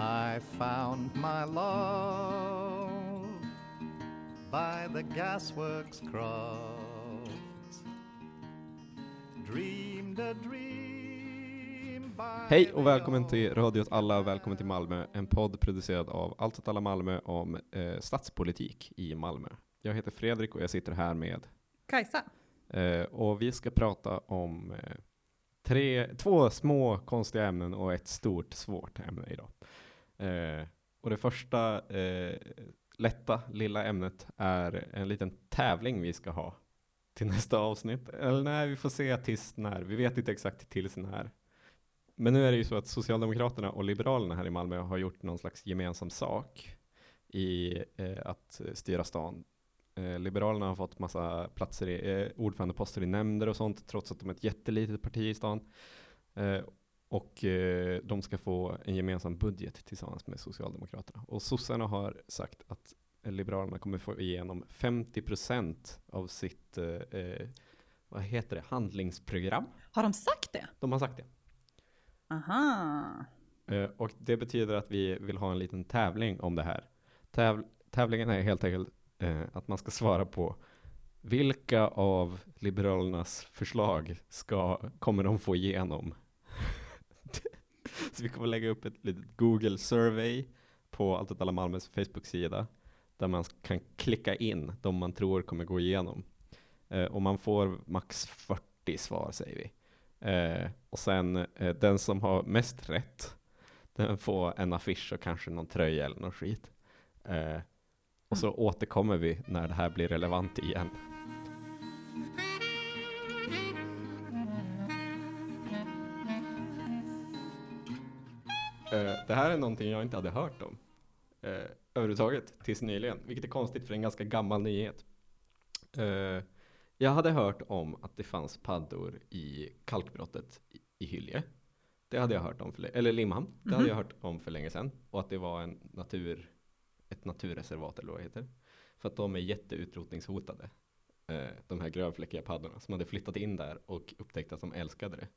I found my love by the gasworks croft. Dreamed a dream by Hej och välkommen till Radio åt alla och välkommen till Malmö, en podd producerad av Allt åt alla Malmö om eh, stadspolitik i Malmö. Jag heter Fredrik och jag sitter här med Kajsa. eh, och vi ska prata om eh, tre, två små konstiga ämnen och ett stort svårt ämne idag. Eh, och det första eh, lätta lilla ämnet är en liten tävling vi ska ha till nästa avsnitt. Eller nej, vi får se tills när. Vi vet inte exakt tills när. Men nu är det ju så att Socialdemokraterna och Liberalerna här i Malmö har gjort någon slags gemensam sak i eh, att styra stan. Eh, Liberalerna har fått massa platser i eh, ordförandeposter i nämnder och sånt, trots att de är ett jättelitet parti i stan. Eh, och eh, de ska få en gemensam budget tillsammans med Socialdemokraterna. Och sossarna har sagt att Liberalerna kommer få igenom 50% av sitt, eh, eh, vad heter det, handlingsprogram. Har de sagt det? De har sagt det. Aha. Eh, och det betyder att vi vill ha en liten tävling om det här. Täv tävlingen är helt enkelt eh, att man ska svara på vilka av Liberalernas förslag ska, kommer de få igenom? Så vi kommer lägga upp ett litet Google survey på Allt åt alla Malmös Facebook-sida där man kan klicka in de man tror kommer gå igenom. Eh, och man får max 40 svar säger vi. Eh, och sen eh, den som har mest rätt, den får en affisch och kanske någon tröja eller någon skit. Eh, och så återkommer vi när det här blir relevant igen. Det här är någonting jag inte hade hört om eh, överhuvudtaget tills nyligen, vilket är konstigt för en ganska gammal nyhet. Eh, jag hade hört om att det fanns paddor i kalkbrottet i, i Hylje. Det hade jag hört om, för, eller Limhamn. Det hade Mhm. jag hört om för länge sedan. Och att det var en natur, ett naturreservat eller vad det heter. För att de är jätteutrotningshotade. Eh, de här grönfläckiga paddorna som hade flyttat in där och upptäckt att de älskade det.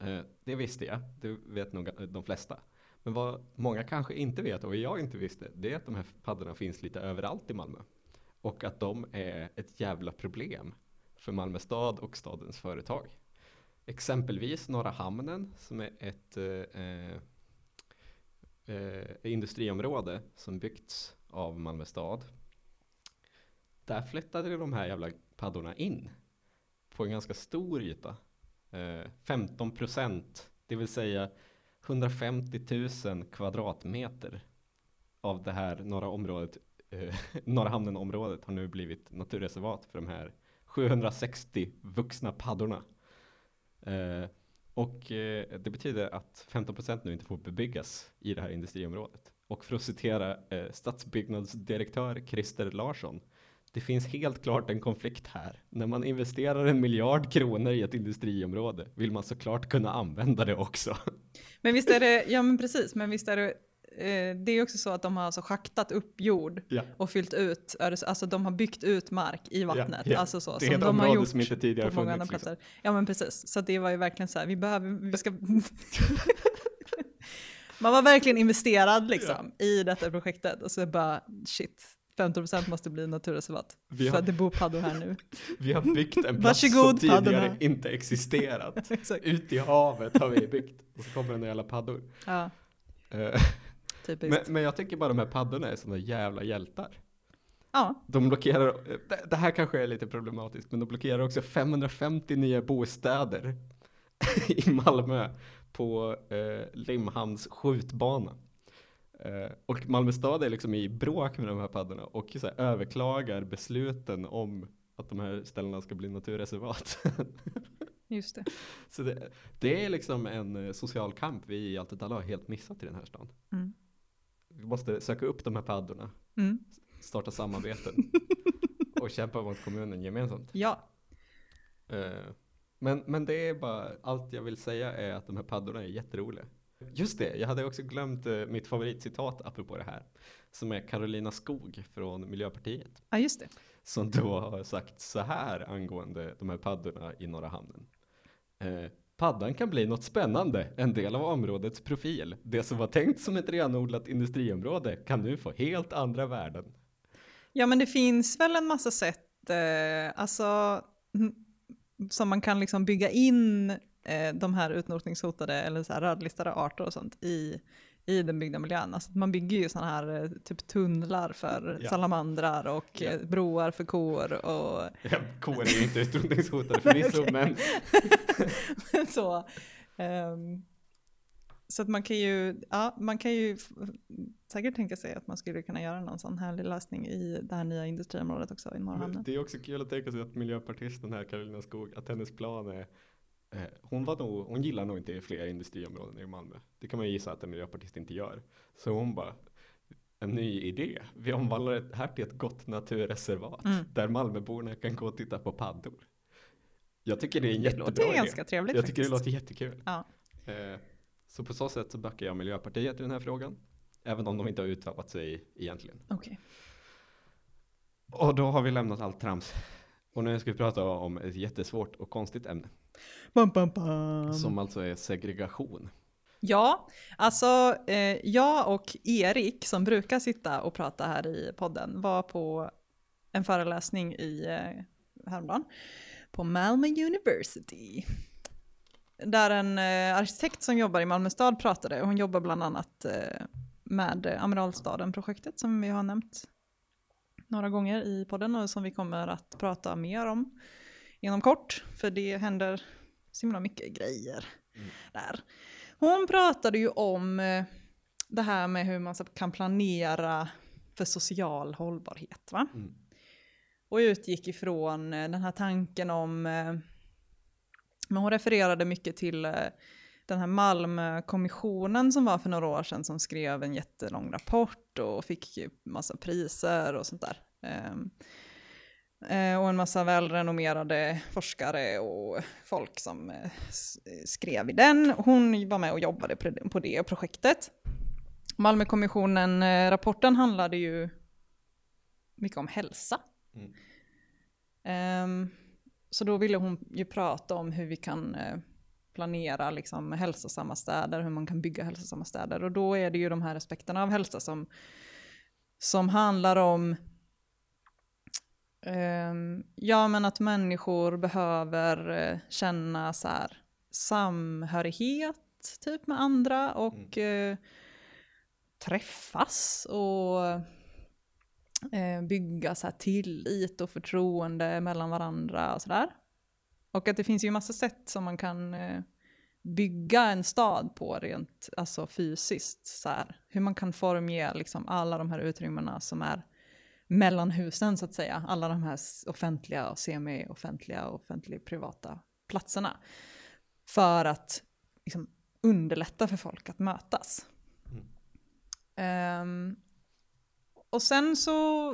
Eh, det visste jag, det vet nog eh, de flesta. Men vad många kanske inte vet och jag inte visste, det är att de här paddorna finns lite överallt i Malmö. Och att de är ett jävla problem för Malmö stad och stadens företag. Exempelvis Norra Hamnen som är ett eh, eh, eh industriområde som byggts av Malmö stad. Där flyttade de här jävla paddorna in på en ganska stor yta. Eh, 15 procent, det vill säga 150 000 kvadratmeter av det här norra området eh, Norra hamnen-området har nu blivit naturreservat för de här 760 vuxna paddorna. Eh, och eh, det betyder att 15 procent nu inte får bebyggas i det här industriområdet. Och för att citera eh, stadsbyggnadsdirektör Christer Larsson. Det finns helt klart en konflikt här. När man investerar en miljard kronor i ett industriområde vill man såklart kunna använda det också. Men visst är det, ja men precis, men visst är det, eh, det är också så att de har alltså schaktat upp jord Ja. och fyllt ut, alltså de har byggt ut mark i vattnet. ja. Alltså så, Det är som ett de har gjort som inte tidigare på många funnits, liksom. Ja men precis, så det var ju verkligen så här, vi behöver, vi ska Man var verkligen investerad liksom i detta projektet och så bara shit, 15% måste bli naturreservat. Vi har- För att det bor paddor här nu. Vi har byggt en plats som tidigare paddorna. inte existerat. Ut i havet har vi byggt. Och så kommer det några jävla paddor. Ja, Eh, men, men jag tycker bara de här paddorna är sådana jävla hjältar. ja, De blockerar, eh, det, det här kanske är lite problematiskt, men de blockerar också 550 nya bostäder i Malmö på eh, Limhamns skjutbana. Eh, och Malmö stad är liksom i bråk med de här paddorna och så här, överklagar besluten om att de här ställena ska bli naturreservat. just det. så det, det är liksom en eh, social kamp vi i alla har helt missat i den här stan. Mm. Vi måste söka upp de här paddorna, Mm. starta samarbeten och kämpa mot kommunen gemensamt. Ja, Eh, Men, men det är bara, allt jag vill säga är att de här paddorna är jätteroliga. Just det, jag hade också glömt eh, mitt favoritcitat apropå det här. Som är Carolina Skog från Miljöpartiet. ja just det. Som då har sagt så här angående de här paddorna i Norra hamnen. Eh, Paddan kan bli något spännande, en del av områdets profil. Det som var tänkt som ett renodlat industriområde kan nu få helt andra värden. Ja, men det finns väl en massa sätt, eh, alltså, som man kan liksom bygga in eh, de här utrotningshotade eller så här rödlistade arter och sånt i, i den byggda miljön. Alltså, man bygger ju sådana här eh, typ tunnlar för Ja. salamandrar och Ja. eh, broar för kor och Ja, kor är ju inte utrotningshotade förvisso, men så. Ehm, så att man kan ju, ja, man kan ju säkert tänka sig att man skulle kunna göra någon sån härlig lösning i det här nya industriområdet också i Norrhamnen. det är också kul att tänka sig att miljöpartisten här, Karolina Skog, att hennes plan är eh, hon, var nog, hon gillar nog inte fler industriområden i Malmö. Det kan man ju gissa att en miljöpartist inte gör. Så hon bara, en ny idé. Vi omvandlar det här till ett gott naturreservat Mm. där Malmöborna kan gå och titta på paddor. Jag tycker det är en Det jättebra låter idé. ganska trevligt Jag tycker det faktiskt. låter jättekul. Ja. Eh, så på så sätt så backar jag Miljöpartiet i den här frågan. Även om de inte har uttalat sig egentligen. Okej. Och då har vi lämnat allt trams. Och nu ska vi prata om ett jättesvårt och konstigt ämne. Bam, bam, bam. Som alltså är segregation. Ja, alltså eh, jag och Erik som brukar sitta och prata här i podden var på en föreläsning i eh, häromdagen på Malmö University. Där en eh, arkitekt som jobbar i Malmö stad pratade. Hon jobbar bland annat eh, med Amiralstaden-projektet som vi har nämnt några gånger i podden och som vi kommer att prata mer om inom kort. För det händer så himla mycket grejer där. Hon pratade ju om eh, det här med hur man kan planera för social hållbarhet. Va? Mm. Och utgick ifrån eh, den här tanken om, eh, men hon refererade mycket till den här Malmökommissionen som var för några år sedan som skrev en jättelång rapport och fick massa priser och sånt där. Eh, och en massa välrenommerade forskare och folk som eh, skrev i den. Hon var med och jobbade på det- projektet. Malmökommissionen-rapporten handlade ju mycket om hälsa. Mm. Ehm, så då ville hon ju prata om hur vi kan eh, planera liksom, hälsosamma städer, hur man kan bygga hälsosamma städer. Och då är det ju de här aspekterna av hälsa som, som handlar om ja, men att människor behöver eh, känna så här, samhörighet typ med andra och eh, träffas och eh, bygga så här tillit och förtroende mellan varandra och sådär. Och att det finns ju massa sätt som man kan eh, bygga en stad på rent alltså fysiskt. Så här. Hur man kan formge liksom alla de här utrymmena som är mellan husen så att säga. Alla de här offentliga och semi-offentliga och offentlig-privata platserna. För att liksom, underlätta för folk att mötas. Ehm, och sen så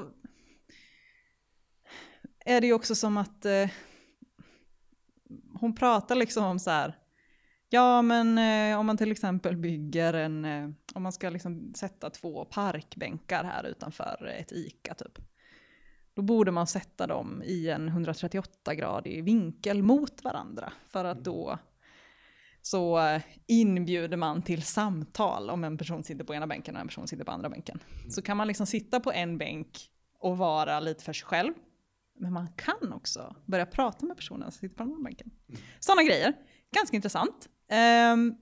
är det ju också som att eh, hon pratar liksom om så här, ja men eh, om man till exempel bygger en, eh, om man ska liksom sätta två parkbänkar här utanför ett ICA typ. Då borde man sätta dem i en 138-gradig vinkel mot varandra. För att då så eh, inbjuder man till samtal om en person sitter på ena bänken och en person sitter på andra bänken. Så kan man liksom sitta på en bänk och vara lite för sig själv. Men man kan också börja prata med personen som sitter på den andra bänken. Sådana grejer. Ganska intressant. Ehm,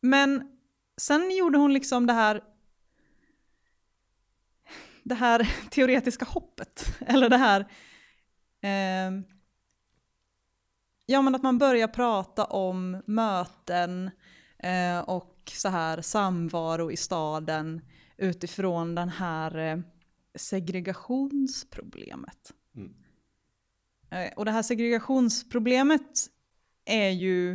men sen gjorde hon liksom det här det här teoretiska hoppet. Eller det här ehm, Ja men att man börjar prata om möten eh, och så här samvaro i staden utifrån den här eh, segregationsproblemet. Mm. Eh, och det här segregationsproblemet är ju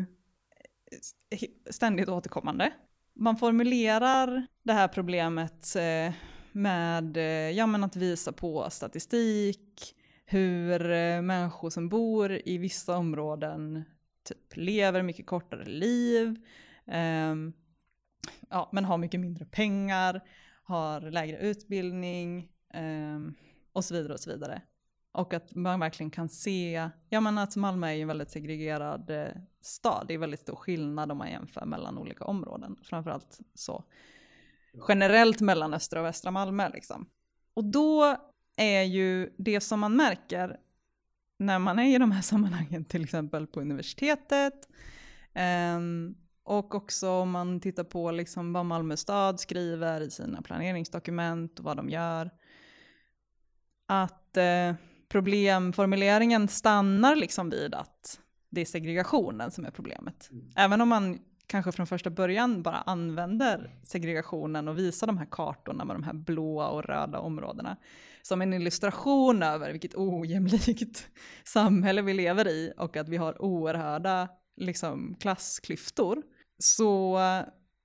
eh, ständigt återkommande. Man formulerar det här problemet eh, med eh, ja, men att visa på statistik, hur människor som bor i vissa områden typ lever mycket kortare liv, eh, ja, men har mycket mindre pengar, har lägre utbildning eh, och så vidare och så vidare. Och att man verkligen kan se, ja men att Malmö är ju en väldigt segregerad eh, stad. Det är väldigt stor skillnad om man jämför mellan olika områden. Framförallt så generellt mellan östra och västra Malmö liksom. Och då är ju det som man märker när man är i de här sammanhangen, till exempel på universitetet, ehm, och också om man tittar på liksom vad Malmö stad skriver i sina planeringsdokument och vad de gör, att eh, problemformuleringen stannar liksom vid att det är segregationen som är problemet. Även om man kanske från första början bara använder segregationen och visar de här kartorna med de här blåa och röda områdena som en illustration över vilket ojämlikt samhälle vi lever i och att vi har oerhörda liksom, klassklyftor. Så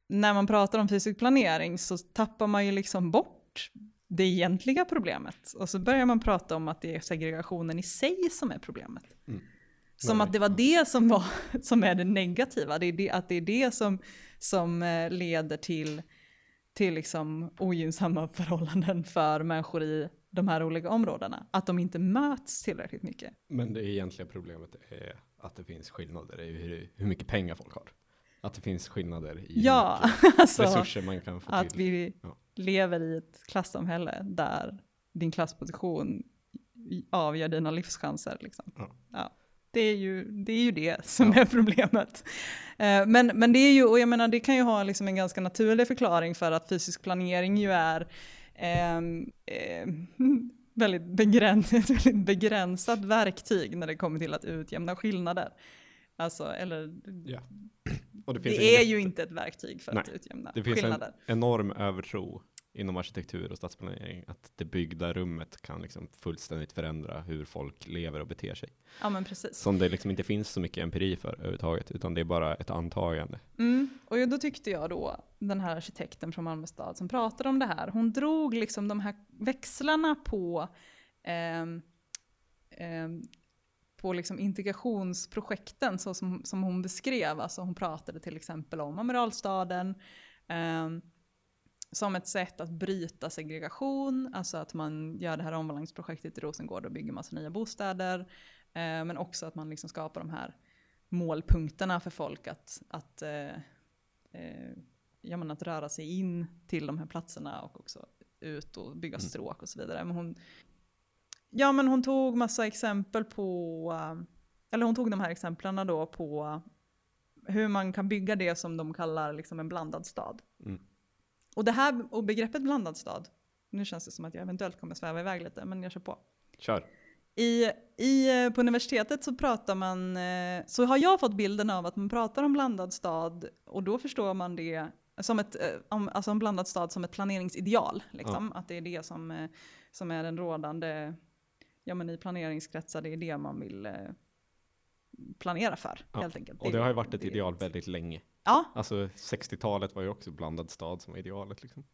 när man pratar om fysisk planering så tappar man ju liksom bort det egentliga problemet. Och så börjar man prata om att det är segregationen i sig som är problemet. Mm. Som Nej. att det var det som, var, som är det negativa, det är det, att det är det som, som eh, leder till, till liksom ogynnsamma förhållanden för människor i de här olika områdena. Att de inte möts tillräckligt mycket. Men det egentliga problemet är att det finns skillnader i hur, hur mycket pengar folk har. Att det finns skillnader i Ja, alltså resurser man kan få att till. vi Ja. lever i ett klassamhälle där din klassposition avgör dina livschanser. Liksom. Ja. Det, är ju, det är ju det som är problemet. Eh, Men, men det är ju, och jag menar det kan ju ha liksom en ganska naturlig förklaring för att fysisk planering ju är ehm, ehm, väldigt, begräns, ett väldigt begränsat verktyg när det kommer till att utjämna skillnader. Alltså, eller Ja. Det, finns är en ju inte ett verktyg för att utjämna Det finns en skillnader. enorm övertro inom arkitektur och stadsplanering att det byggda rummet kan liksom fullständigt förändra hur folk lever och beter sig. Ja men precis. Som det liksom inte finns så mycket empiri för överhuvudtaget, utan det är bara ett antagande. Mm. Och då tyckte jag då, den här arkitekten från Malmö stad som pratade om det här, hon drog liksom de här växlarna på, ehm, ehm, på liksom integrationsprojekten så som, som hon beskrev. Alltså hon pratade till exempel om Amiralstaden, ehm, som ett sätt att bryta segregation, alltså att man gör det här omvandlingsprojektet i Rosengård och bygger massa nya bostäder. Eh, men också att man liksom skapar de här målpunkterna för folk att, att, eh, eh, ja, men att röra sig in till de här platserna och också ut och bygga Mm. stråk och så vidare. Men hon, ja, men hon tog massa exempel på, eller hon tog de här exemplen då på hur man kan bygga det som de kallar liksom en blandad stad. Mm. Och det här, och begreppet blandad stad, nu känns det som att jag eventuellt kommer sväva iväg lite, men jag kör på. Kör. I, i, på universitetet så pratar man, eh, så har jag fått bilden av att man pratar om blandad stad och då förstår man det som ett, eh, alltså en blandad stad som ett planeringsideal. Liksom. Att det är det som, eh, som är den rådande, ja men i planeringskretsar, det är det man vill eh, planera för Ja, helt enkelt. Och det har ju varit ett det- ideal väldigt länge. Ja, Alltså 60-talet var ju också blandad stad som var idealet liksom.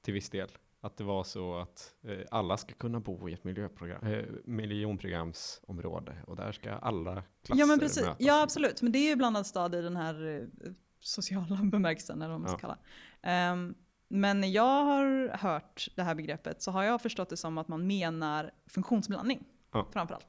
Till viss del. Att det var så att eh, alla ska kunna bo i ett miljöprogram, eh, miljonprogramsområde och där ska alla klasser ja men precis. mötas. Ja absolut, men det är ju blandad stad i den här eh, sociala bemärkelsen eller vad man ska Ja. kalla. Ehm, men när jag har hört det här begreppet så har jag förstått det som att man menar funktionsblandning Ja. framförallt.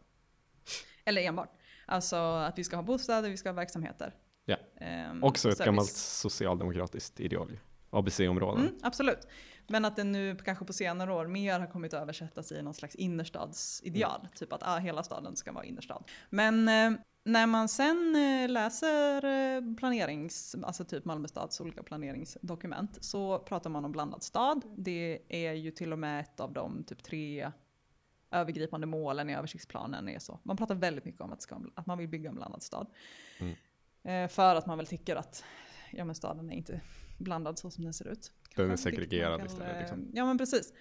Eller enbart. Alltså att vi ska ha bostäder, vi ska ha verksamheter. Ja. Ehm, Också ett service. gammalt socialdemokratiskt ideal. ABC-områden. Mm, absolut. Men att det nu kanske på senare år mer har kommit att översättas i någon slags innerstadsideal. Mm. Typ att ah, hela staden ska vara innerstad. Men eh, när man sen eh, läser eh, planerings, alltså typ Malmö stads olika planeringsdokument så pratar man om blandad stad. Det är ju till och med ett av de typ tre övergripande målen i översiktsplanen är så. Man pratar väldigt mycket om att, ska, att man vill bygga en blandad stad. Mm. Eh, för att man väl tycker att ja, men staden är inte blandad så som den ser ut. Den är segregerad istället, eh, liksom. Ja men precis.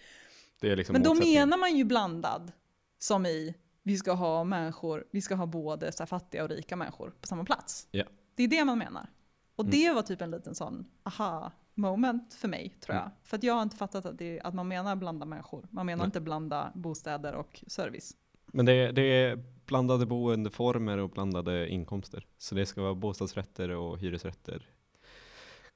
Det är liksom Men då menar man ju blandad som i vi ska ha människor, vi ska ha både så fattiga och rika människor på samma plats. Ja. Det är det man menar. Och Mm. det var typ en liten sån aha moment för mig tror jag. Mm. För att jag har inte fattat att, det, att man menar blanda människor. Man menar Nej. inte blanda bostäder och service. Men det är, det är blandade boendeformer och blandade inkomster. Så det ska vara bostadsrätter och hyresrätter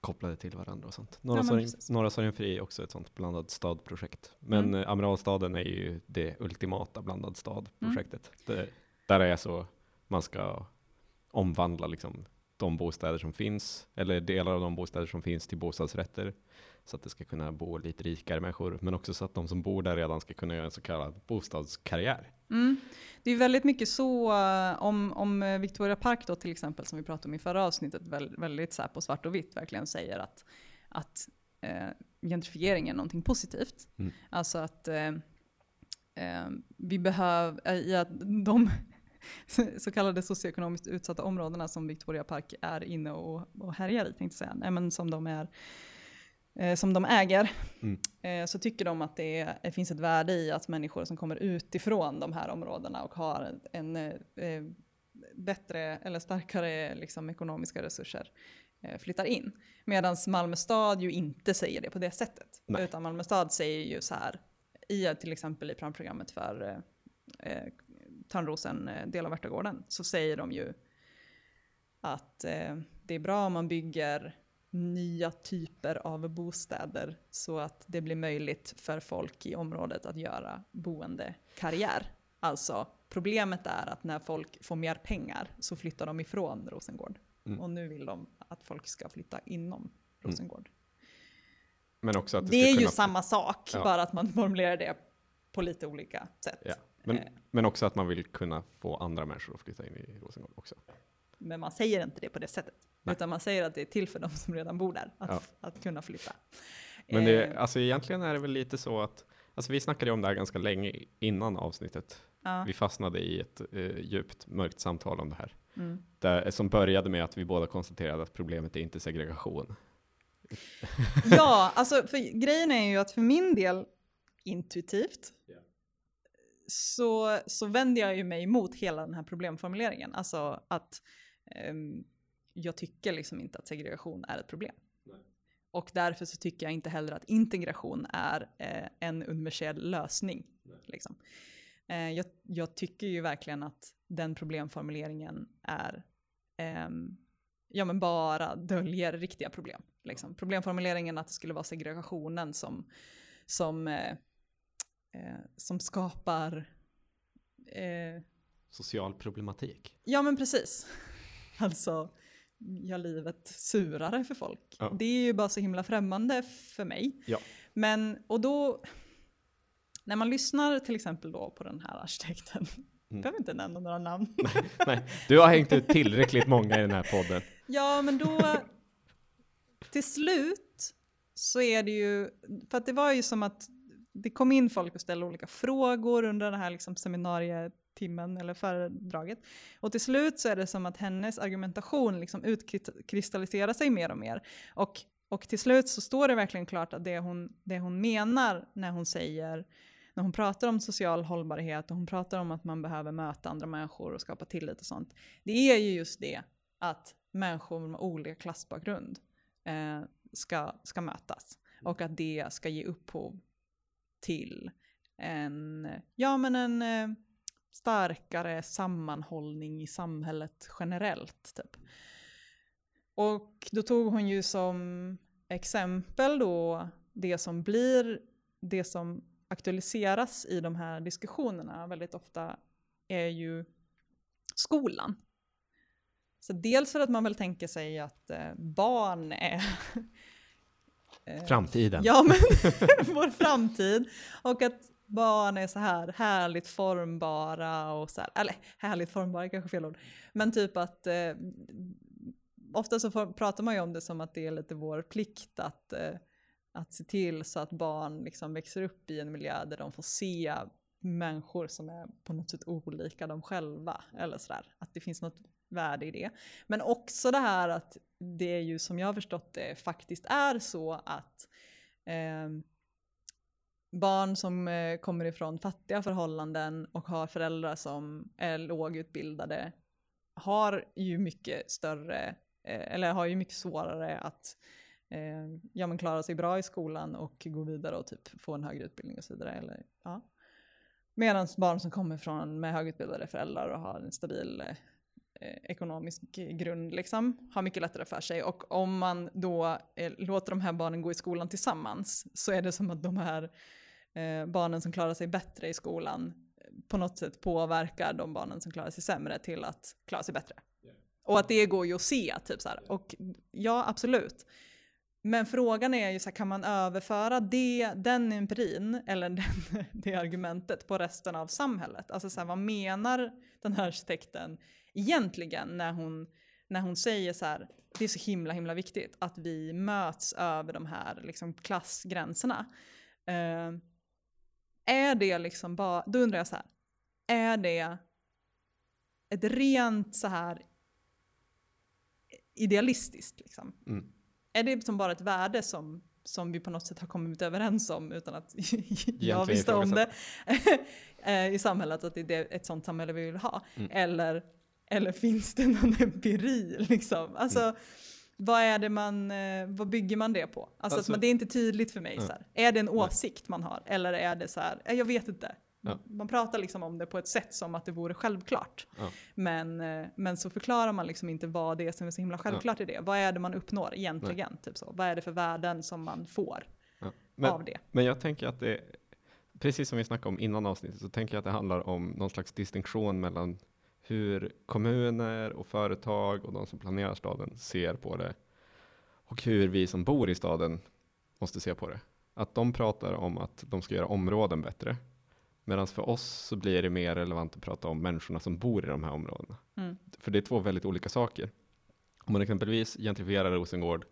kopplade till varandra och sånt. Norra. Norra Sorgenfri är också ett sånt blandad stad-projekt. Men Mm. eh, Amiralstaden är ju det ultimata blandad stad-projektet. Mm. Där är så, man ska omvandla liksom de bostäder som finns, eller delar av de bostäder som finns till bostadsrätter. Så att det ska kunna bo lite rikare människor, men också så att de som bor där redan ska kunna göra en så kallad bostadskarriär. Mm. Det är väldigt mycket så, eh, om, om eh, Victoria Park då till exempel, som vi pratade om i förra avsnittet, väldigt, så på svart och vitt verkligen säger att, att eh, gentrifiering är någonting positivt. Mm. Alltså att eh, eh, vi behöver, i att de så kallade socioekonomiskt utsatta områdena som Victoria Park är inne och, och härjar i, tänkte jag säga, Nej, men som de är som de äger, Mm. eh, så tycker de att det, är, det finns ett värde i att människor som kommer utifrån de här områdena och har en, eh, eh, bättre eller starkare liksom, ekonomiska resurser eh, flyttar in. Medan Malmö stad ju inte säger det på det sättet. Nej. Utan Malmö stad säger ju så här, i till exempel i programmet för eh, eh, Törnrosen, eh, del av Värtagården, så säger de ju att eh, det är bra om man bygger nya typer av bostäder så att det blir möjligt för folk i området att göra boendekarriär. Alltså problemet är att när folk får mer pengar så flyttar de ifrån Rosengård. Mm. Och nu vill de att folk ska flytta inom Rosengård. Men också att det, Det är ju kunna samma sak, Ja. bara att man formulerar det på lite olika sätt. Ja. Men, Eh. men också att man vill kunna få andra människor att flytta in i Rosengård också. Men man säger inte det på det sättet. Nej. Utan man säger att det är till för de som redan bor där, att, Ja. att kunna flytta. Men det, Eh, alltså egentligen är det väl lite så att, alltså vi snackade om det här ganska länge innan avsnittet. ja. Vi fastnade i ett eh, djupt mörkt samtal om det här. Mm. Där, som började med att vi båda konstaterade att problemet är inte segregation. Ja, alltså för grejen är ju att för min del, intuitivt, så, så vänder jag ju mig emot hela den här problemformuleringen. Alltså att jag tycker liksom inte att segregation är ett problem. Och därför så tycker jag inte heller att integration är eh, en universell lösning. Liksom. Eh, jag, jag tycker ju verkligen att den problemformuleringen är ehm, ja men bara döljer riktiga problem. Liksom. Problemformuleringen att det skulle vara segregationen som, som, eh, eh, som skapar eh, Social problematik. Ja men precis. Alltså, gör livet surare för folk. Ja. Det är ju bara så himla främmande för mig. Ja. Men, och då, när man lyssnar till exempel då på den här arkitekten, Mm. behöver inte nämna några namn. Nej, du har hängt ut tillräckligt många i den här podden. Ja, men då till slut så är det ju, för att det var ju som att det kom in folk och ställde olika frågor under den här liksom timmen eller föredraget. Och till slut så är det som att hennes argumentation liksom utkristalliserar sig mer och mer. Och, och till slut så står det verkligen klart att det hon, det hon menar när hon säger när hon pratar om social hållbarhet och hon pratar om att man behöver möta andra människor och skapa tillit och sånt. Det är ju just det att människor med olika klassbakgrund eh, ska, ska mötas. Och att det ska ge upphov till en, ja men en eh, starkare sammanhållning i samhället generellt. Typ. Och då tog hon ju som exempel då det som blir, det som aktualiseras i de här diskussionerna väldigt ofta är ju skolan. Så dels för att man väl tänker sig att eh, barn är eh, Framtiden. Ja, men vår framtid. Och att barn är så här härligt formbara och så här, eller härligt formbara är kanske fel ord. Men typ att eh, ofta så får, pratar man ju om det som att det är lite vår plikt att, eh, att se till så att barn liksom växer upp i en miljö där de får se människor som är på något sätt olika dem själva. Eller sådär, att det finns något värde i det. Men också det här att det är ju som jag har förstått det faktiskt är så att eh, barn som eh, kommer ifrån fattiga förhållanden och har föräldrar som är lågutbildade har ju mycket större, eh, eller har ju mycket svårare att eh, ja, men klara sig bra i skolan och gå vidare och typ få en högre utbildning och så vidare. Eller, ja. Medan barn som kommer från med högutbildade föräldrar och har en stabil eh, Eh, ekonomisk grund liksom, har mycket lättare för sig. Och om man då eh, låter de här barnen gå i skolan tillsammans så är det som att de här eh, barnen som klarar sig bättre i skolan eh, på något sätt påverkar de barnen som klarar sig sämre till att klara sig bättre. Och att det går ju att se, typ så här. Och ja, absolut. Men frågan är ju så här, kan man överföra det, den empirin eller den, det argumentet på resten av samhället? Alltså så här, vad menar den här arkitekten egentligen när hon, när hon säger så här, det är så himla himla viktigt att vi möts över de här liksom, klassgränserna. Eh, är det liksom bara, då undrar jag så här, är det ett rent så här idealistiskt liksom? Mm. Är det som bara ett värde som, som vi på något sätt har kommit överens om utan att jag visste om det eh, i samhället, att det är ett sånt samhälle vi vill ha? Mm. Eller, eller finns det någon empiri liksom? Alltså, Mm. vad är det man, eh, vad bygger man det på? Alltså, Alltså- man, det är inte tydligt för mig. Ja. Så här. Är det en åsikt man har? Eller är det så här, eh, jag vet inte. Ja. Man pratar liksom om det på ett sätt som att det vore självklart. Ja. Men, eh, men så förklarar man liksom inte vad det är som är så himla självklart i det. Vad är det man uppnår egentligen? Typ så. Vad är det för värden som man får. Men, av det? men jag tänker att det, precis som vi snackade om innan avsnittet, så tänker jag att det handlar om någon slags distinktion mellan hur kommuner och företag och de som planerar staden ser på det och hur vi som bor i staden måste se på det. Att de pratar om att de ska göra områden bättre. Medan för oss så blir det mer relevant att prata om människorna som bor i de här områdena. Mm. För det är två väldigt olika saker. Om man exempelvis gentrifierar Rosengård,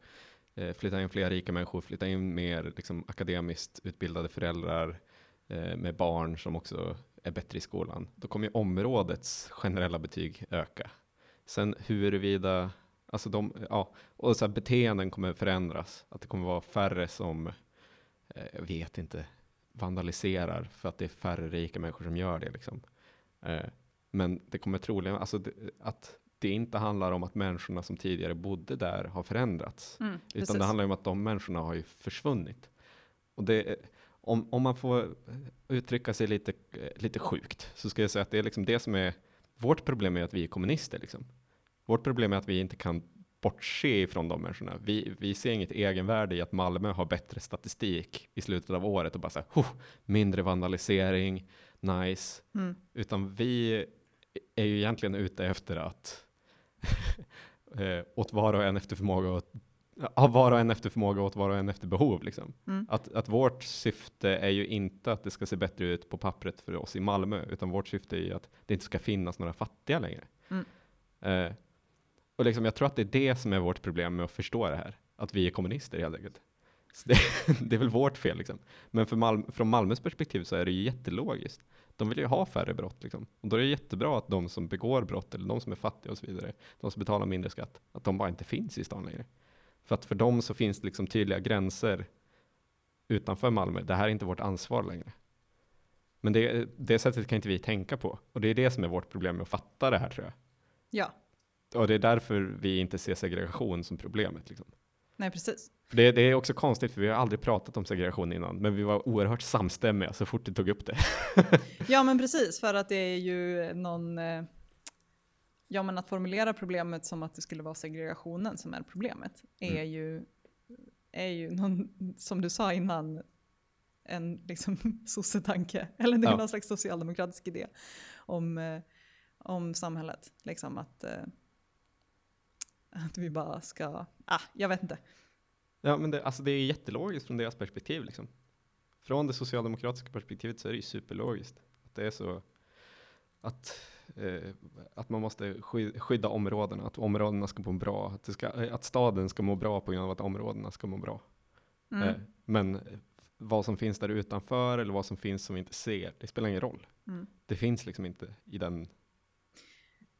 eh, flyttar in fler rika människor, flyttar in mer liksom, akademiskt utbildade föräldrar eh, med barn som också är bättre i skolan, då kommer ju områdets generella betyg öka. Sen huruvida, alltså de, ja, och så här, beteenden kommer förändras, att det kommer vara färre som, eh, jag vet inte, vandaliserar för att det är färre rika människor som gör det. Liksom. Eh, men det kommer troligen, alltså det, att det inte handlar om att människorna som tidigare bodde där har förändrats. Mm, Utan precis. det handlar om att de människorna har ju försvunnit. Och det, om, om man får uttrycka sig lite, eh, lite sjukt så ska jag säga att det är liksom det som är vårt problem är att vi är kommunister. Liksom. Vårt problem är att vi inte kan bortse ifrån de människorna. Vi, vi ser inget egenvärde i att Malmö har bättre statistik i slutet av året och bara så här, "Huh, mindre vandalisering, nice. Mm. Utan vi är ju egentligen ute efter att eh, åt var och en efter förmåga och av var och en efter förmåga och åt var och en efter behov. Liksom. Mm. Att, att vårt syfte är ju inte att det ska se bättre ut på pappret för oss i Malmö, utan vårt syfte är ju att det inte ska finnas några fattiga längre. Mm. Eh, och liksom, jag tror att det är det som är vårt problem med att förstå det här, att vi är kommunister helt enkelt. Det, det är väl vårt fel liksom. Men för Malm, från Malmös perspektiv så är det ju jättelogiskt. De vill ju ha färre brott liksom. Och då är det jättebra att de som begår brott, eller de som är fattiga och så vidare, de som betalar mindre skatt, att de bara inte finns i stan längre. För att för dem så finns det liksom tydliga gränser utanför Malmö. Det här är inte vårt ansvar längre. Men det, det sättet kan inte vi tänka på. Och det är det som är vårt problem med att fatta det här tror jag. Ja, Och det är därför vi inte ser segregation som problemet. Liksom. nej precis. För det, det är också konstigt, för vi har aldrig pratat om segregation innan, men vi var oerhört samstämmiga så fort du tog upp det. Ja men precis, för att det är ju någon... eh, Ja men att formulera problemet som att det skulle vara segregationen som är problemet är Mm. ju, är ju någon, som du sa innan, en liksom sossetanke. Eller det är Ja. någon slags socialdemokratisk idé om, eh, om samhället. Liksom att, eh, att vi bara ska, ah, jag vet inte. Ja, men det, alltså det är jättelogiskt från deras perspektiv. Liksom. Från det socialdemokratiska perspektivet så är det ju superlogiskt. Att det är så att, eh, att man måste sky- skydda områdena, att områdena ska må bra, att, ska, eh, att staden ska må bra på grund av att områdena ska må bra. Mm. Eh, men vad som finns där utanför eller vad som finns som vi inte ser, det spelar ingen roll. Mm. Det finns liksom inte i den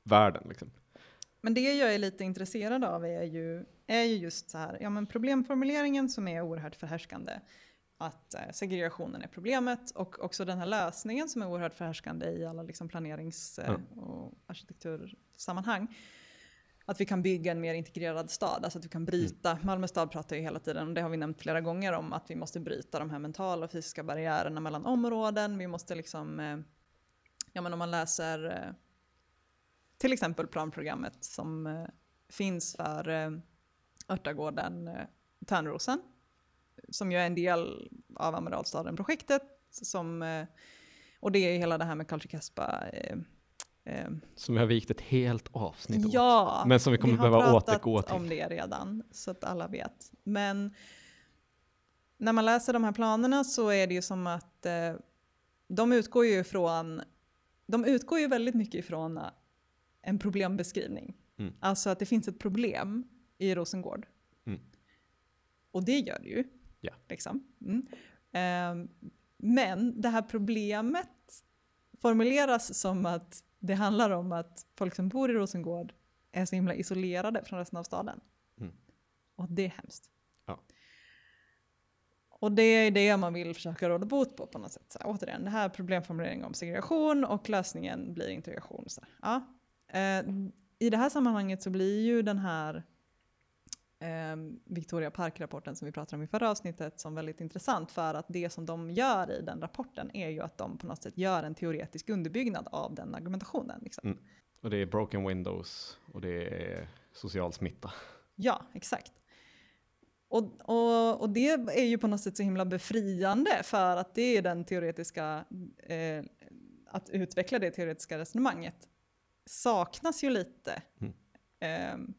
världen. Liksom. Men det jag är lite intresserad av är ju, är ju just så här, ja men problemformuleringen som är oerhört förhärskande. Att eh, segregationen är problemet och också den här lösningen som är oerhört förhärskande i alla liksom planerings eh, och arkitektursammanhang. Att vi kan bygga en mer integrerad stad, alltså att vi kan bryta, Malmö stad pratar ju hela tiden, och det har vi nämnt flera gånger om, att vi måste bryta de här mentala och fysiska barriärerna mellan områden. Vi måste liksom, eh, ja men om man läser till exempel planprogrammet som finns för Örtagården Törnrosen, som ju är en del av Amiralstaden-projektet. Som, eh, och det är hela det här med Culture Caspa. Eh, eh, Som vi har vikt ett helt avsnitt åt. ja, Men som vi kommer har behöva återgå till. om det redan, så att alla vet. Men när man läser de här planerna så är det ju som att de utgår ju från, de utgår ju väldigt mycket ifrån en problembeskrivning. Mm. Alltså att det finns ett problem i Rosengård. Mm. Och det gör det ju. Ja. Liksom. Mm. Ehm, men det här problemet formuleras som att det handlar om att folk som bor i Rosengård är så himla isolerade från resten av staden. Mm. Och det är hemskt. Ja. Och det är det man vill försöka råda bot på på något sätt. Så här, återigen, det här är problemformulering om segregation och lösningen blir integration. Så här. Ja. Eh, I det här sammanhanget så blir ju den här eh, Victoria Park-rapporten som vi pratade om i förra avsnittet som väldigt intressant för att det som de gör i den rapporten är ju att de på något sätt gör en teoretisk underbyggnad av den argumentationen. Liksom. Mm. Och det är broken windows och det är social smitta. Ja, exakt. Och, och, och det är ju på något sätt så himla befriande för att det är den teoretiska, eh, att utveckla det teoretiska resonemanget saknas ju lite Mm. eh,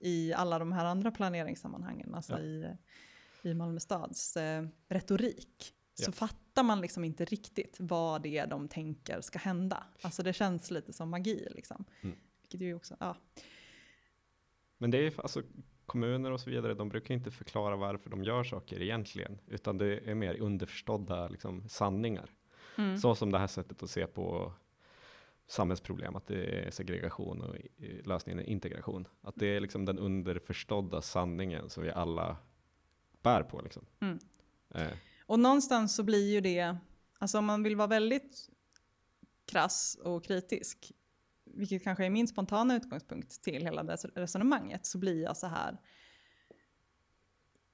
i alla de här andra planeringssammanhangen, alltså Ja. i, i Malmö stads eh, retorik. Så Ja. fattar man liksom inte riktigt vad det är de tänker ska hända. Alltså det känns lite som magi liksom. Mm. Vilket ju också, ja. Men det är alltså kommuner och så vidare, de brukar inte förklara varför de gör saker egentligen, utan det är mer underförstådda liksom, sanningar. Mm. Så som det här sättet att se på samhällsproblem, att det är segregation och i- lösningen är integration. Att det är liksom den underförstådda sanningen som vi alla bär på. Liksom. Mm. Eh, Och någonstans så blir ju det, alltså om man vill vara väldigt krass och kritisk, vilket kanske är min spontana utgångspunkt till hela det resonemanget, så blir jag så här.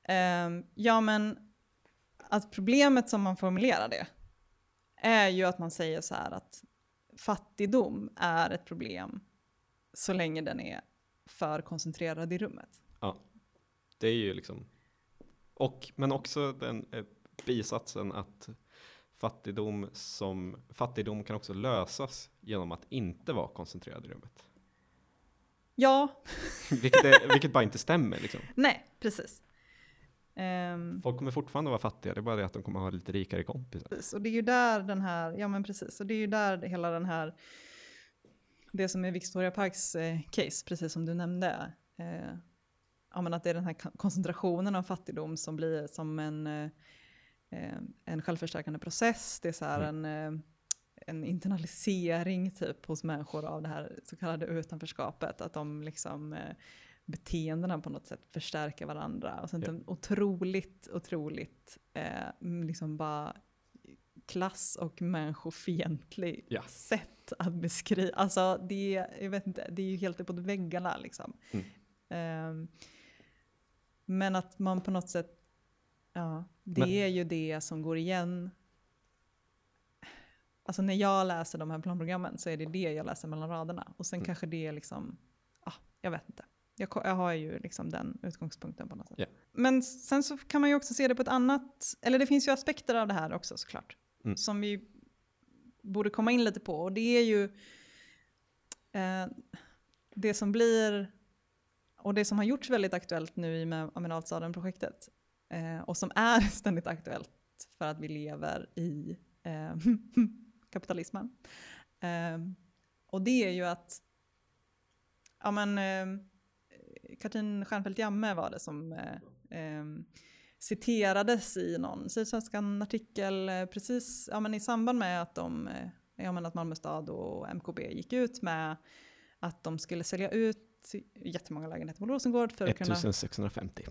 Ehm, ja men, att problemet som man formulerar det är ju att man säger så här att fattigdom är ett problem så länge den är för koncentrerad i rummet. ja, det är ju liksom, och, men också den eh, bisatsen att fattigdom, som, fattigdom kan också lösas genom att inte vara koncentrerad i rummet. Ja, Vilket, är, vilket bara inte stämmer. Liksom. nej, precis. Ehm, Folk kommer fortfarande vara fattiga, det är bara det att de kommer ha lite rikare kompisar. Och det är ju där den här, ja men precis, och det är ju där hela den här, det som är Victoria Parks eh, case, precis som du nämnde, eh, ja men att det är den här kon- koncentrationen av fattigdom som blir som en, eh, eh, en självförstärkande process, det är så här en, eh, en internalisering typ hos människor av det här så kallade utanförskapet, att de liksom eh, beteendena på något sätt förstärker varandra. Och sen Ja. en otroligt, otroligt eh, liksom bara klass och människofientlig Ja. sätt att beskriva. Alltså det, jag vet inte, det är ju helt uppåt väggarna liksom. Mm. Ehm, men att man på något sätt, ja, det Men- är ju det som går igen. Alltså när jag läser de här planprogrammen så är det det jag läser mellan raderna. Och sen Mm. kanske det är liksom, ja, jag vet inte. Jag, jag har ju liksom den utgångspunkten på något sätt. Ja. Men sen så kan man ju också se det på ett annat, eller det finns ju aspekter av det här också såklart. Mm. Som vi borde komma in lite på. Och det är ju eh, det som blir, och det som har gjorts väldigt aktuellt nu i med Amenalstaden-projektet. Eh, och som är ständigt aktuellt för att vi lever i eh, kapitalismen. Eh, och det är ju att, ja men, eh, Katrin Stjernfeldt Jamme var det som eh, eh, citerades i någon Sydsvenskan artikel eh, precis ja, men i samband med att, de, eh, ja, men att Malmö stad och MKB gick ut med att de skulle sälja ut jättemånga lägenheter på Rosengård för att, kunna, 1650.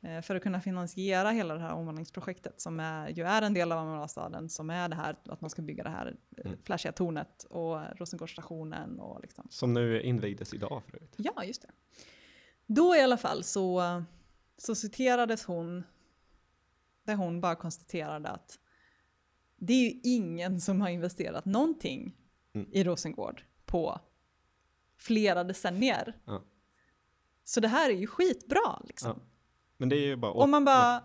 Eh, för att kunna finansiera hela det här omvandlingsprojektet som är, ju är en del av Malmöstaden som är det här att man ska bygga det här eh, Mm. flashiga tornet och Rosengårdsstationen och liksom Som nu invigdes idag för övrigt. Ja, just det. Då i alla fall så, så citerades hon där hon bara konstaterade att det är ju ingen som har investerat någonting Mm. i Rosengård på flera decennier. Ja. Så det här är ju skitbra liksom. Ja. Men det är ju bara... Och man bara,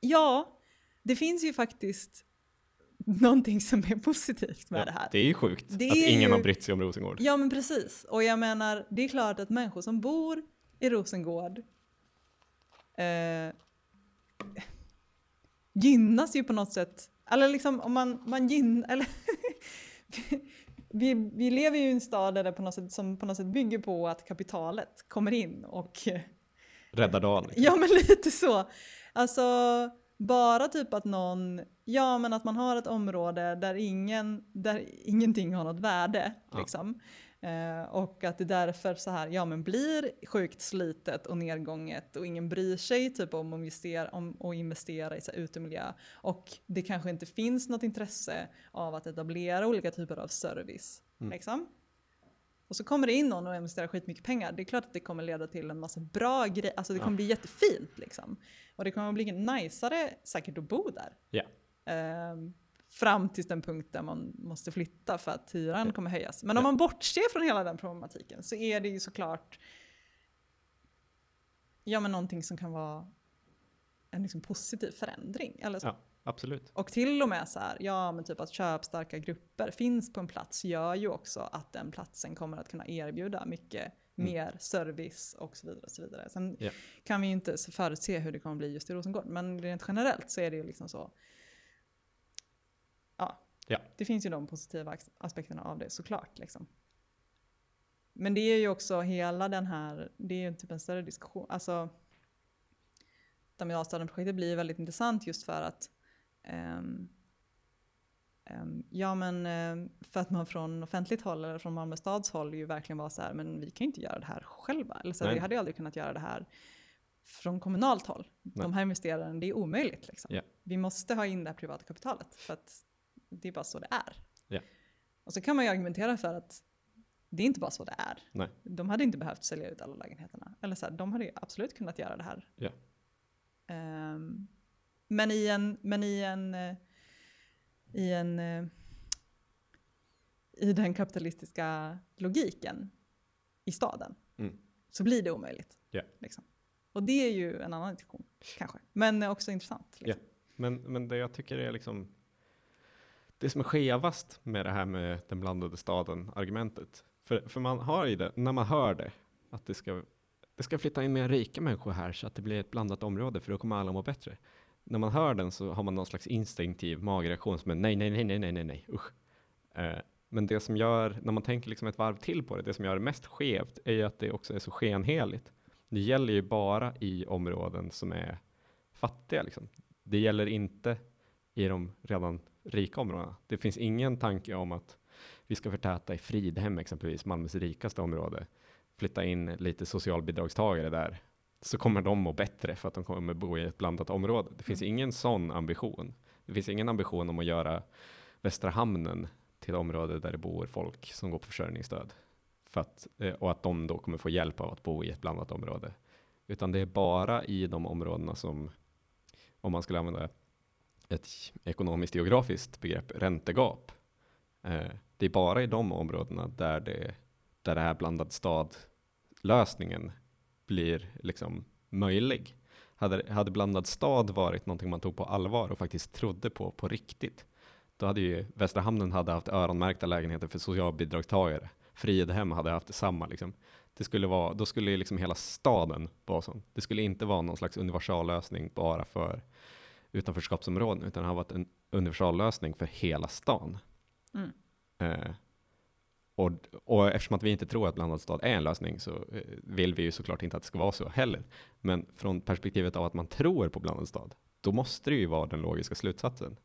ja, det finns ju faktiskt någonting som är positivt med ja, det här. Det är ju sjukt Det att ingen ju- har brytt sig om Rosengård. Ja men precis. Och jag menar, det är klart att människor som bor i Rosengård eh, gynnas ju på något sätt. Eller liksom om man, man gynnar, eller vi, vi lever ju i en stad där det på något sätt, som på något sätt bygger på att kapitalet kommer in och Rädda dagen. liksom. Ja men lite så. Alltså bara typ att någon, ja men att man har ett område där, ingen, där ingenting har något värde. Ja. Liksom. Eh, och att det därför så här, ja men blir sjukt slitet och nedgånget och ingen bryr sig typ om att investera, om att investera i så här, utemiljö. Och det kanske inte finns något intresse av att etablera olika typer av service. Mm. Liksom. Och så kommer det in någon och investerar skitmycket pengar. Det är klart att det kommer leda till en massa bra grejer. Alltså det kommer Ja. bli jättefint liksom. Och det kommer bli najsare säkert att bo där. Ja. Ehm, fram till den punkt där man måste flytta för att hyran Ja. kommer höjas. Men om man bortser från hela den problematiken så är det ju såklart ja, men någonting som kan vara en liksom positiv förändring. Eller så. Ja, absolut. Och till och med så här, ja men typ att köpstarka grupper finns på en plats gör ju också att den platsen kommer att kunna erbjuda mycket Mm. mer service och så vidare. Och så vidare. Sen Ja. kan vi ju inte förutse hur det kommer bli just i Rosengård, men rent generellt så är det ju liksom så. Ja, Ja. det finns ju de positiva aspekterna av det såklart. Liksom. Men det är ju också hela den här, det är ju typ en större diskussion. Alltså, Damianstaden-projektet blir väldigt intressant just för att ehm, ehm, ja men ehm, för att man från offentligt håll eller från Malmö stads håll ju verkligen var så här, men vi kan ju inte göra det här själva. Eller så här, vi hade ju aldrig kunnat göra det här från kommunalt håll. Nej. De här investerarna, det är omöjligt. Liksom. Ja. Vi måste ha in det här privata kapitalet för att det är bara så det är. Ja. Och så kan man ju argumentera för att det är inte bara så det är. Nej. De hade inte behövt sälja ut alla lägenheterna. Eller så här, de hade ju absolut kunnat göra det här. Ja. Ehm, men i en, men i en, eh, i en, eh, i den kapitalistiska logiken i staden Mm. så blir det omöjligt. Ja. Liksom. Och det är ju en annan diskussion kanske, men också intressant. Liksom. Men, men det jag tycker är liksom det som är skevast med det här med den blandade staden-argumentet. För, för man har ju det, när man hör det, att det ska, det ska flytta in mer rika människor här så att det blir ett blandat område för då kommer alla må bättre. När man hör den så har man någon slags instinktiv magreaktion som är nej, nej, nej, nej, nej, nej, nej, usch. Eh, men det som gör, när man tänker liksom ett varv till på det, det som gör det mest skevt är ju att det också är så skenheligt. Det gäller ju bara i områden som är fattiga liksom. Det gäller inte i de redan rika områdena. Det finns ingen tanke om att vi ska förtäta i Fridhem exempelvis, Malmös rikaste område, flytta in lite socialbidragstagare där, så kommer de må bättre för att de kommer bo i ett blandat område. Det finns ingen sån ambition. Det finns ingen ambition om att göra Västra Hamnen till område där det bor folk som går på försörjningsstöd. För att, eh, och att de då kommer få hjälp av att bo i ett blandat område. Utan det är bara i de områdena som, om man skulle använda ett ekonomiskt geografiskt begrepp, räntegap. Eh, det är bara i de områdena där det, där det här blandad stad-lösningen blir liksom möjlig. Hade, hade blandad stad varit någonting man tog på allvar och faktiskt trodde på på riktigt, då hade ju Västra Hamnen hade haft öronmärkta lägenheter för socialbidragstagare. Fridhem hade haft detsamma. Liksom. Det skulle vara, då skulle liksom hela staden vara sån. Det skulle inte vara någon slags universallösning bara för utanförskapsområden, utan det har varit en universallösning för hela stan. Mm. Eh, och, och eftersom att vi inte tror att blandad stad är en lösning så eh, vill vi ju såklart inte att det ska vara så heller. Men från perspektivet av att man tror på blandad stad, då måste det ju vara den logiska slutsatsen.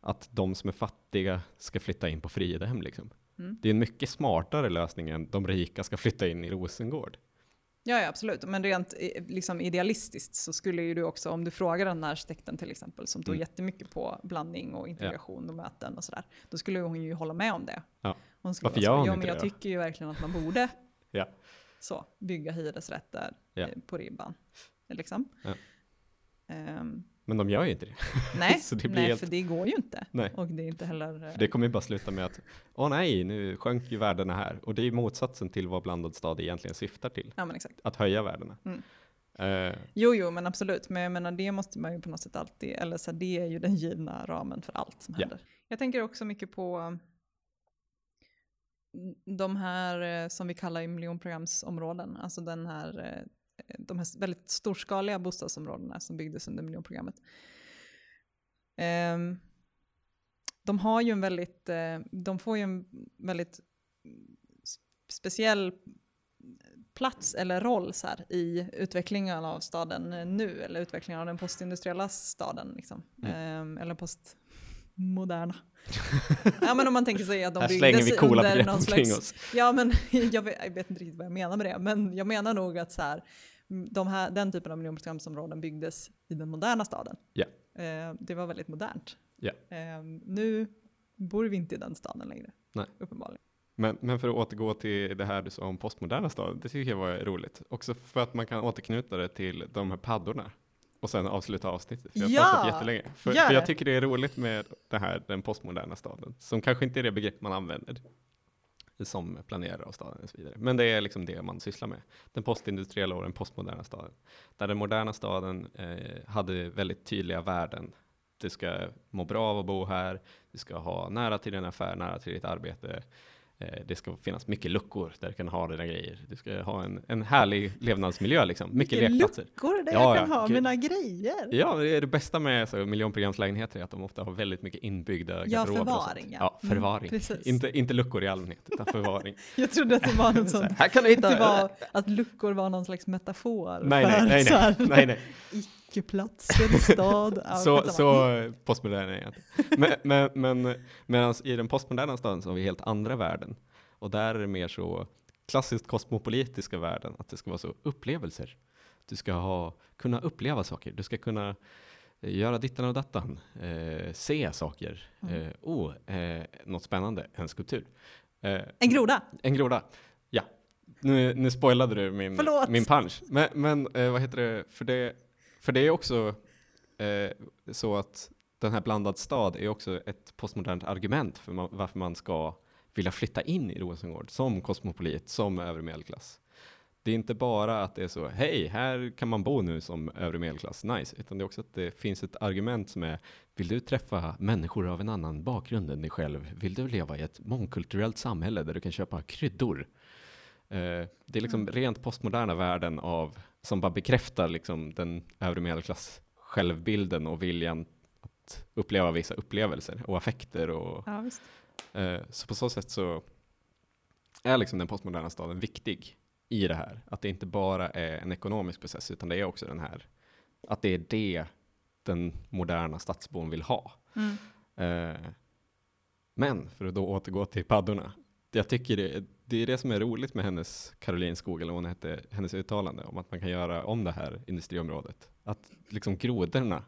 Att de som är fattiga ska flytta in på Fridhem liksom. Mm. Det är en mycket smartare lösning än de rika ska flytta in i Rosengård. Ja, ja, absolut. Men rent eh, liksom idealistiskt så skulle ju du också, om du frågar den här arkitekten till exempel, som tog Mm. jättemycket på blandning och integration och möten och sådär, då skulle hon ju hålla med om det. Ja. Hon skulle Varför gör hon inte men jag det då?" tycker ju verkligen att man borde Ja. så, bygga hyresrätter Ja. eh, på ribban. Liksom. Ja. Ehm, Men de gör ju inte det. Nej, det blir nej helt- för det går ju inte. Nej. Och det är inte heller... eh, För det kommer ju bara sluta med att, åh nej, nu sjönk ju värdena här. Och det är ju motsatsen till vad blandad stad egentligen syftar till. Ja men exakt. Att höja värdena. Mm. Eh, Jo, jo, men absolut. Men jag menar, det måste man ju på något sätt alltid, eller så här, det är ju den givna ramen för allt som Ja. händer. Jag tänker också mycket på de här eh, som vi kallar i miljonprogramsområden, alltså den här, eh, de här väldigt storskaliga bostadsområdena som byggdes under miljonprogrammet. Ehm, de har ju en väldigt, eh, de får ju en väldigt speciell plats eller roll så här, i utvecklingen av staden nu, eller utvecklingen av den postindustriella staden, liksom. Mm. Ehm, eller postmoderna. ja men om man tänker sig att de här slänger vi coola begrepp någon slags oss. Ja, men jag vet, jag vet inte riktigt vad jag menar med det, men jag menar nog att så här, mm, de här, den typen av miljonprogramsområden byggdes i den moderna staden. Ja. Eh, det var väldigt modernt. Ja. Eh, nu bor vi inte i den staden längre, Nej. uppenbarligen. Men, men för att återgå till det här du sa om postmoderna stad, det tycker jag var roligt. Också för att man kan återknyta det till de här paddorna och sen avsluta avsnittet. För jag har Ja, pratat jättelänge. För, för jag tycker det är roligt med det här, den postmoderna staden, som kanske inte är det begrepp man använder som planerare av staden och så vidare. Men det är liksom det man sysslar med. Den postindustriella och den postmoderna staden. Där den moderna staden eh, hade väldigt tydliga värden. Du ska må bra av att bo här, du ska ha nära till din affär, nära till ditt arbete. Eh, det ska finnas mycket luckor där du kan ha dina grejer. Du ska ha en, en härlig levnadsmiljö, liksom. mycket Vilka lekplatser. luckor där Ja, jag kan ja, ha gud. mina grejer. Ja, det är det bästa med så, miljonprogramslägenheter är att de ofta har väldigt mycket inbyggda Ja, garderober förvaring, ja. Ja, Mm, förvaring. precis. inte, inte luckor i allmänhet, utan förvaring. Jag trodde att det var något sånt. här kan du hitta... Var att luckor var någon slags metafor nej, för nej, nej, här, nej, icke-platsen stad. Ja, så, skitsamma. så postmodern är jag inte. Men, men, men medan i den postmoderna staden så har vi helt andra värden. Och där är det mer så klassiskt kosmopolitiska värden, att det ska vara så upplevelser. Du ska ha, kunna uppleva saker, du ska kunna eh, göra dittan och dattan, eh, se saker. Mm. Eh, oh, eh, något spännande, en skulptur. Eh, En groda. en groda, ja. Nu, nu spoilade du min, Förlåt. min punch. Men, men eh, vad heter det, för det, för det är också eh, så att den här blandad stad är också ett postmodernt argument för man, varför man ska vilja flytta in i Rosengård som kosmopolit, som övre medelklass. Det är inte bara att det är så, hej, här kan man bo nu som övre medelklass, nice, utan det är också att det finns ett argument som är, vill du träffa människor av en annan bakgrund än dig själv? Vill du leva i ett mångkulturellt samhälle där du kan köpa kryddor? Eh, det är liksom rent postmoderna värden av, som bara bekräftar liksom den övre medelklass självbilden och viljan att uppleva vissa upplevelser och affekter och Ja. Eh, så på så sätt så är liksom den postmoderna staden viktig i det här. Att det inte bara är en ekonomisk process utan det är också den här, att det är det den moderna stadsbon vill ha. Mm. Eh, men för att då återgå till paddorna. Jag tycker det, det är det som är roligt med hennes Karolinskog, eller vad hon hette, hennes uttalande om att man kan göra om det här industriområdet. Att liksom grodorna,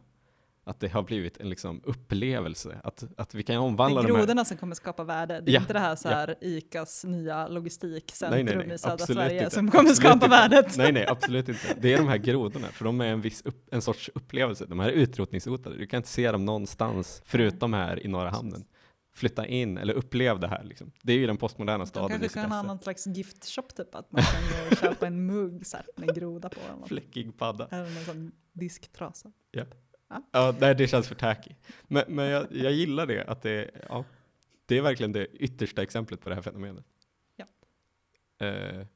att det har blivit en liksom upplevelse. Att, att vi kan Det omvandla är de här grodorna som kommer skapa värde. Det är Ja, inte det här, så här ICAs nya logistikcentrum Nej, nej, nej, i södra Sverige inte. som kommer Absolut skapa inte. värdet. Nej, nej, absolut inte. Det är de här grodorna, för de är en viss upp, en sorts upplevelse. De här är utrotningshotade. Du kan inte se dem någonstans förutom här i norra hamnen. Flytta in eller upplev det här. Liksom. Det är ju den postmoderna De staden i kanske kan ha någon slags giftshop typ, att man kan gå och köpa en mugg så här, med groda på. Eller, något. Fläckig padda. eller någon sån disktrasa. Ja, nej, det känns för tacky. Men, men jag, jag gillar det, att det, ja, det är verkligen det yttersta exemplet på det här fenomenet. Ja. Eh,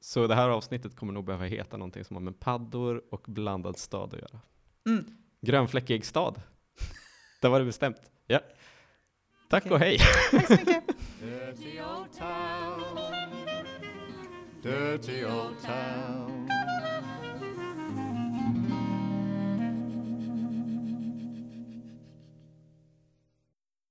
så det här avsnittet kommer nog behöva heta någonting som har med paddor och blandad stad att göra. Mm. Grönfläckig stad. Där var det bestämt. Ja. Tack Okej. och hej. Tack så mycket. Dirty old town. Dirty old town.